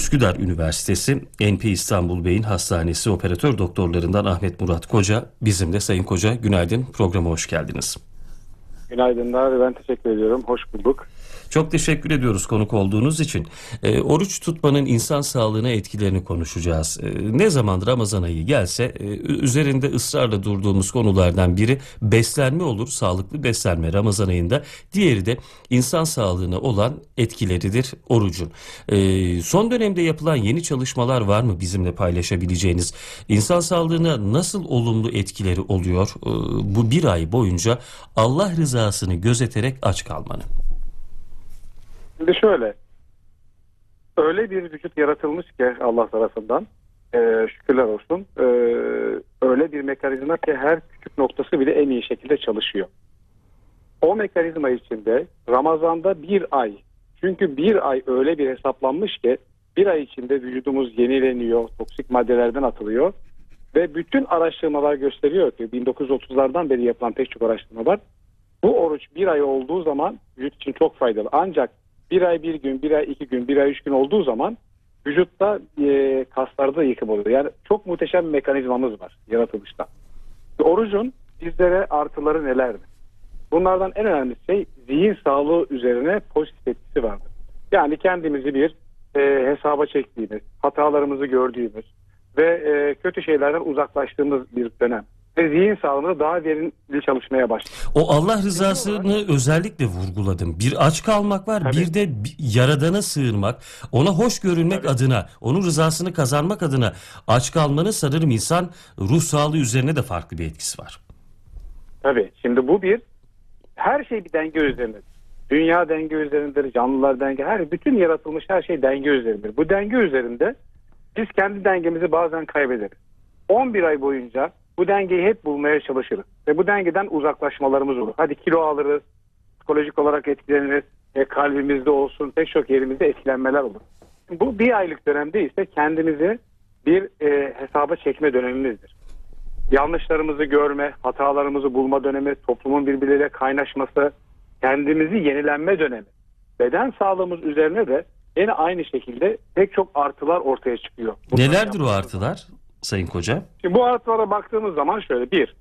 Üsküdar Üniversitesi NP İstanbul Beyin Hastanesi operatör doktorlarından Ahmet Murat Koca bizimle. Sayın Koca günaydın programa hoş geldiniz. Günaydınlar ben teşekkür ediyorum. Hoş bulduk. Çok teşekkür ediyoruz konuk olduğunuz için. E, oruç tutmanın insan sağlığına etkilerini konuşacağız. E, ne zaman Ramazan ayı gelse e, üzerinde ısrarla durduğumuz konulardan biri beslenme olur, sağlıklı beslenme Ramazan ayında. Diğeri de insan sağlığına olan etkileridir orucun. E, son dönemde yapılan yeni çalışmalar var mı bizimle paylaşabileceğiniz? İnsan sağlığına nasıl olumlu etkileri oluyor e, bu bir ay boyunca Allah rızasını gözeterek aç kalmanın? Şimdi şöyle. Öyle bir vücut yaratılmış ki Allah tarafından e, şükürler olsun. E, öyle bir mekanizma ki her küçük noktası bile en iyi şekilde çalışıyor. O mekanizma içinde Ramazan'da bir ay çünkü bir ay öyle bir hesaplanmış ki bir ay içinde vücudumuz yenileniyor, toksik maddelerden atılıyor ve bütün araştırmalar gösteriyor ki 1930'lardan beri yapılan pek çok araştırma var. Bu oruç bir ay olduğu zaman vücut için çok faydalı. Ancak bir ay bir gün, bir ay iki gün, bir ay üç gün olduğu zaman vücutta e, kaslarda yıkım oluyor. Yani çok muhteşem bir mekanizmamız var yaratılışta. Orucun bizlere artıları nelerdir? Bunlardan en önemli şey zihin sağlığı üzerine pozitif etkisi vardır. Yani kendimizi bir e, hesaba çektiğimiz, hatalarımızı gördüğümüz ve e, kötü şeylerden uzaklaştığımız bir dönem ve zihin sağlığımız daha verimli çalışmaya başladı. O Allah rızasını özellikle vurguladım. Bir aç kalmak var, Tabii. bir de yaradana sığınmak, ona hoş görünmek Tabii. adına, onun rızasını kazanmak adına aç kalmanın sanırım insan ruh sağlığı üzerine de farklı bir etkisi var. Tabii. Şimdi bu bir her şey bir denge üzerindedir. Dünya denge üzerindedir, canlılar denge, her bütün yaratılmış her şey denge üzerindedir. Bu denge üzerinde biz kendi dengemizi bazen kaybederiz. 11 ay boyunca bu dengeyi hep bulmaya çalışırız. Ve bu dengeden uzaklaşmalarımız olur. Hadi kilo alırız, psikolojik olarak etkileniriz, e, kalbimizde olsun, pek çok yerimizde etkilenmeler olur. Bu bir aylık dönemde ise kendimizi bir e, hesaba çekme dönemimizdir yanlışlarımızı görme, hatalarımızı bulma dönemi, toplumun birbirleriyle kaynaşması, kendimizi yenilenme dönemi. Beden sağlığımız üzerine de yine aynı şekilde pek çok artılar ortaya çıkıyor. Bunları Nelerdir o artılar Sayın Koca? Şimdi bu artılara baktığımız zaman şöyle bir,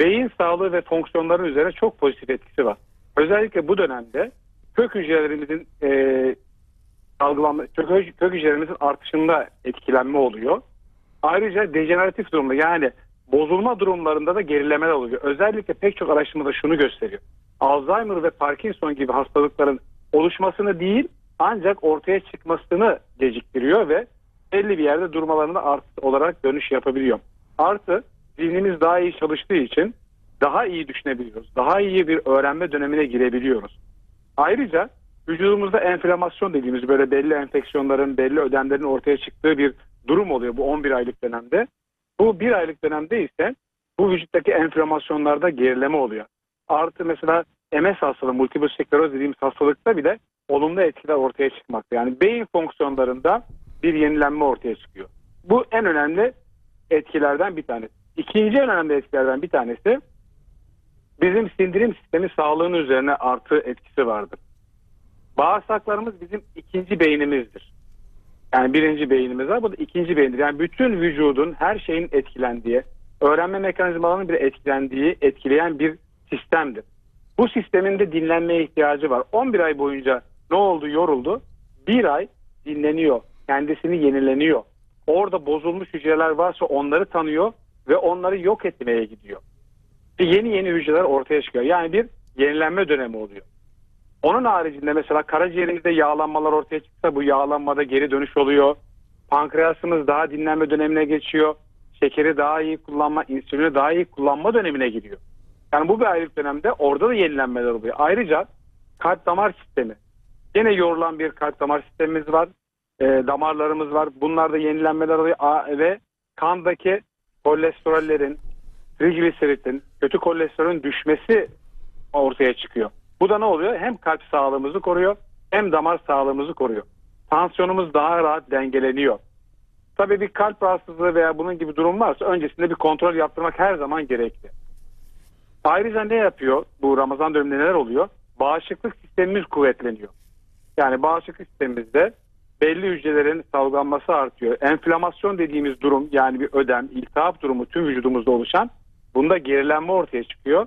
beyin sağlığı ve fonksiyonları üzerine çok pozitif etkisi var. Özellikle bu dönemde kök hücrelerimizin e, algılanma, kök, kök hücrelerimizin artışında etkilenme oluyor. Ayrıca dejeneratif durumda yani bozulma durumlarında da gerilemeler oluyor. Özellikle pek çok araştırmada şunu gösteriyor. Alzheimer ve Parkinson gibi hastalıkların oluşmasını değil ancak ortaya çıkmasını geciktiriyor ve belli bir yerde durmalarına artı olarak dönüş yapabiliyor. Artı zihnimiz daha iyi çalıştığı için daha iyi düşünebiliyoruz. Daha iyi bir öğrenme dönemine girebiliyoruz. Ayrıca vücudumuzda enflamasyon dediğimiz böyle belli enfeksiyonların, belli ödemlerin ortaya çıktığı bir durum oluyor bu 11 aylık dönemde. Bu bir aylık dönemde ise bu vücuttaki enflamasyonlarda gerileme oluyor. Artı mesela MS hastalığı, multiple skleroz dediğimiz hastalıkta bile olumlu etkiler ortaya çıkmakta. Yani beyin fonksiyonlarında bir yenilenme ortaya çıkıyor. Bu en önemli etkilerden bir tanesi. İkinci en önemli etkilerden bir tanesi bizim sindirim sistemi sağlığının üzerine artı etkisi vardır. Bağırsaklarımız bizim ikinci beynimizdir. Yani birinci beynimiz var, bu da ikinci beyindir. Yani bütün vücudun her şeyin etkilendiği, öğrenme mekanizmalarının bir etkilendiği, etkileyen bir sistemdir. Bu sistemin de dinlenmeye ihtiyacı var. 11 ay boyunca ne oldu, yoruldu. Bir ay dinleniyor, kendisini yenileniyor. Orada bozulmuş hücreler varsa onları tanıyor ve onları yok etmeye gidiyor. Ve yeni yeni hücreler ortaya çıkıyor. Yani bir yenilenme dönemi oluyor. Onun haricinde mesela karaciğerimizde yağlanmalar ortaya çıksa bu yağlanmada geri dönüş oluyor. Pankreasımız daha dinlenme dönemine geçiyor. Şekeri daha iyi kullanma, insülini daha iyi kullanma dönemine giriyor. Yani bu bir aylık dönemde orada da yenilenmeler oluyor. Ayrıca kalp damar sistemi. Yine yorulan bir kalp damar sistemimiz var. E, damarlarımız var. Bunlarda yenilenmeler oluyor. A, ve kandaki kolesterollerin, trigliseritin, kötü kolesterolün düşmesi ortaya çıkıyor. Bu da ne oluyor? Hem kalp sağlığımızı koruyor hem damar sağlığımızı koruyor. Tansiyonumuz daha rahat dengeleniyor. Tabii bir kalp rahatsızlığı veya bunun gibi durum varsa öncesinde bir kontrol yaptırmak her zaman gerekli. Ayrıca ne yapıyor? Bu Ramazan döneminde neler oluyor? Bağışıklık sistemimiz kuvvetleniyor. Yani bağışıklık sistemimizde belli hücrelerin salgılanması artıyor. Enflamasyon dediğimiz durum yani bir ödem, iltihap durumu tüm vücudumuzda oluşan bunda gerilenme ortaya çıkıyor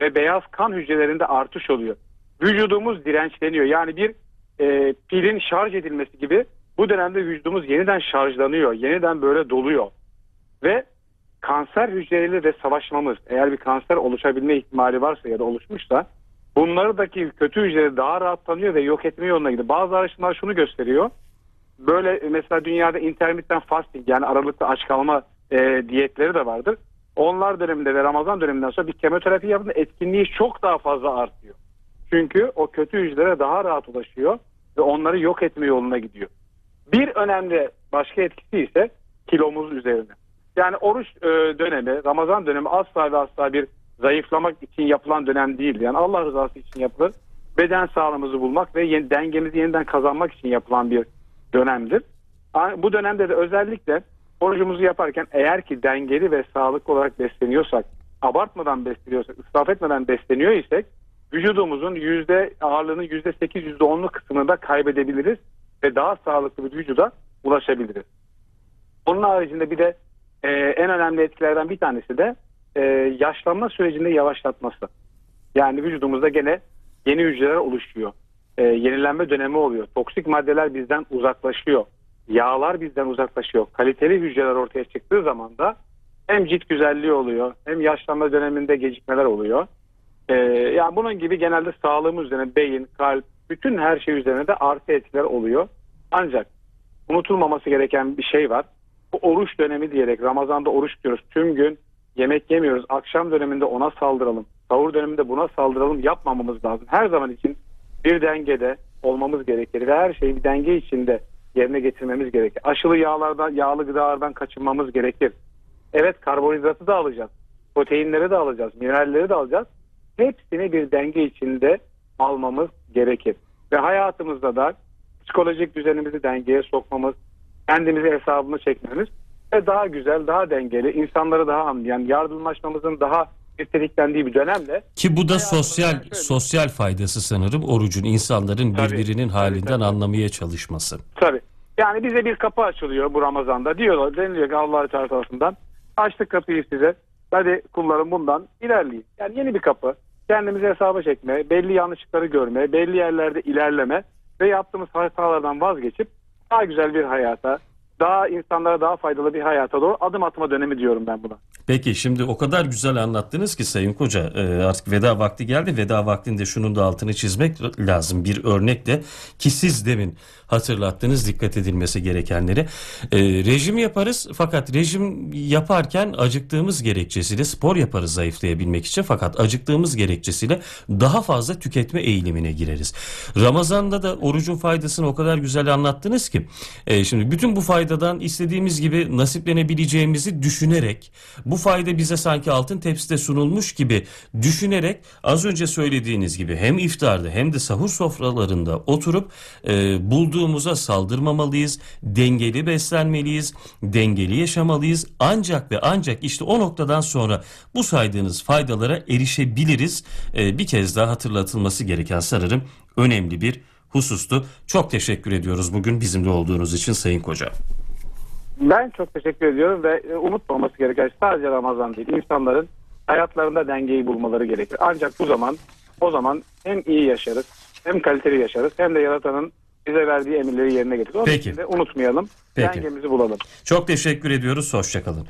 ve beyaz kan hücrelerinde artış oluyor. Vücudumuz dirençleniyor. Yani bir e, pilin şarj edilmesi gibi bu dönemde vücudumuz yeniden şarjlanıyor. Yeniden böyle doluyor. Ve kanser hücreleriyle de savaşmamız eğer bir kanser oluşabilme ihtimali varsa ya da oluşmuşsa bunlardaki kötü hücreleri daha rahat tanıyor ve yok etme yoluna gidiyor. Bazı araştırmalar şunu gösteriyor. Böyle mesela dünyada intermittent fasting yani aralıklı aç kalma e, diyetleri de vardır. Onlar döneminde ve Ramazan döneminden sonra bir kemoterapi yaptığında etkinliği çok daha fazla artıyor. Çünkü o kötü hücrelere daha rahat ulaşıyor ve onları yok etme yoluna gidiyor. Bir önemli başka etkisi ise kilomuz üzerine. Yani oruç e, dönemi, Ramazan dönemi asla ve asla bir zayıflamak için yapılan dönem değil. Yani Allah rızası için yapılır. Beden sağlığımızı bulmak ve yeni, dengemizi yeniden kazanmak için yapılan bir dönemdir. Bu dönemde de özellikle orucumuzu yaparken eğer ki dengeli ve sağlıklı olarak besleniyorsak, abartmadan besleniyorsak, ısraf etmeden besleniyor isek vücudumuzun yüzde ağırlığının yüzde sekiz, yüzde onluk kısmını da kaybedebiliriz ve daha sağlıklı bir vücuda ulaşabiliriz. Onun haricinde bir de e, en önemli etkilerden bir tanesi de e, yaşlanma sürecinde yavaşlatması. Yani vücudumuzda gene yeni hücreler oluşuyor. E, yenilenme dönemi oluyor. Toksik maddeler bizden uzaklaşıyor. Yağlar bizden uzaklaşıyor. Kaliteli hücreler ortaya çıktığı zaman da hem cilt güzelliği oluyor hem yaşlanma döneminde gecikmeler oluyor. E, yani bunun gibi genelde sağlığımız üzerine beyin, kalp, bütün her şey üzerine de artı etkiler oluyor. Ancak unutulmaması gereken bir şey var. Bu oruç dönemi diyerek Ramazan'da oruç tutuyoruz. Tüm gün yemek yemiyoruz. Akşam döneminde ona saldıralım. Sahur döneminde buna saldıralım yapmamamız lazım. Her zaman için bir dengede olmamız gerekir ve her şeyi bir denge içinde yerine getirmemiz gerekir. Aşılı yağlardan, yağlı gıdalardan kaçınmamız gerekir. Evet karbonhidratı da alacağız. Proteinleri de alacağız. Mineralleri de alacağız. Hepsini bir denge içinde almamız gerekir. Ve hayatımızda da psikolojik düzenimizi dengeye sokmamız, kendimizi hesabını çekmemiz ve daha güzel, daha dengeli, insanları daha anlayan, yardımlaşmamızın daha niteliklendiği bir dönemle Ki bu da sosyal şöyle- sosyal faydası sanırım orucun insanların Tabii, birbirinin tabii, halinden tabii. anlamaya çalışması. Tabii. Yani bize bir kapı açılıyor bu Ramazan'da. Diyorlar, deniliyor ki Allah tarafından. Açtık kapıyı size. Hadi kullarım bundan ilerleyin. Yani yeni bir kapı. Kendimizi hesaba çekme, belli yanlışlıkları görme, belli yerlerde ilerleme ve yaptığımız hatalardan vazgeçip daha güzel bir hayata, daha insanlara daha faydalı bir hayata doğru adım atma dönemi diyorum ben buna. Peki şimdi o kadar güzel anlattınız ki Sayın Koca e, artık veda vakti geldi. Veda vaktinde şunun da altını çizmek lazım bir örnekle ki siz demin hatırlattınız dikkat edilmesi gerekenleri. E, rejim yaparız fakat rejim yaparken acıktığımız gerekçesiyle spor yaparız zayıflayabilmek için fakat acıktığımız gerekçesiyle daha fazla tüketme eğilimine gireriz. Ramazan'da da orucun faydasını o kadar güzel anlattınız ki e, şimdi bütün bu faydadan istediğimiz gibi nasiplenebileceğimizi düşünerek bu fayda bize sanki altın tepside sunulmuş gibi düşünerek az önce söylediğiniz gibi hem iftarda hem de sahur sofralarında oturup e, bulduğumuza saldırmamalıyız, dengeli beslenmeliyiz, dengeli yaşamalıyız. Ancak ve ancak işte o noktadan sonra bu saydığınız faydalara erişebiliriz. E, bir kez daha hatırlatılması gereken sanırım önemli bir husustu. Çok teşekkür ediyoruz bugün bizimle olduğunuz için Sayın Koca. Ben çok teşekkür ediyorum ve e, unutmaması gereken sadece Ramazan değil. İnsanların hayatlarında dengeyi bulmaları gerekir. Ancak bu zaman o zaman hem iyi yaşarız hem kaliteli yaşarız hem de yaratanın bize verdiği emirleri yerine getiririz. Onun Peki. için de unutmayalım. Peki. Dengemizi bulalım. Çok teşekkür ediyoruz. Hoşçakalın.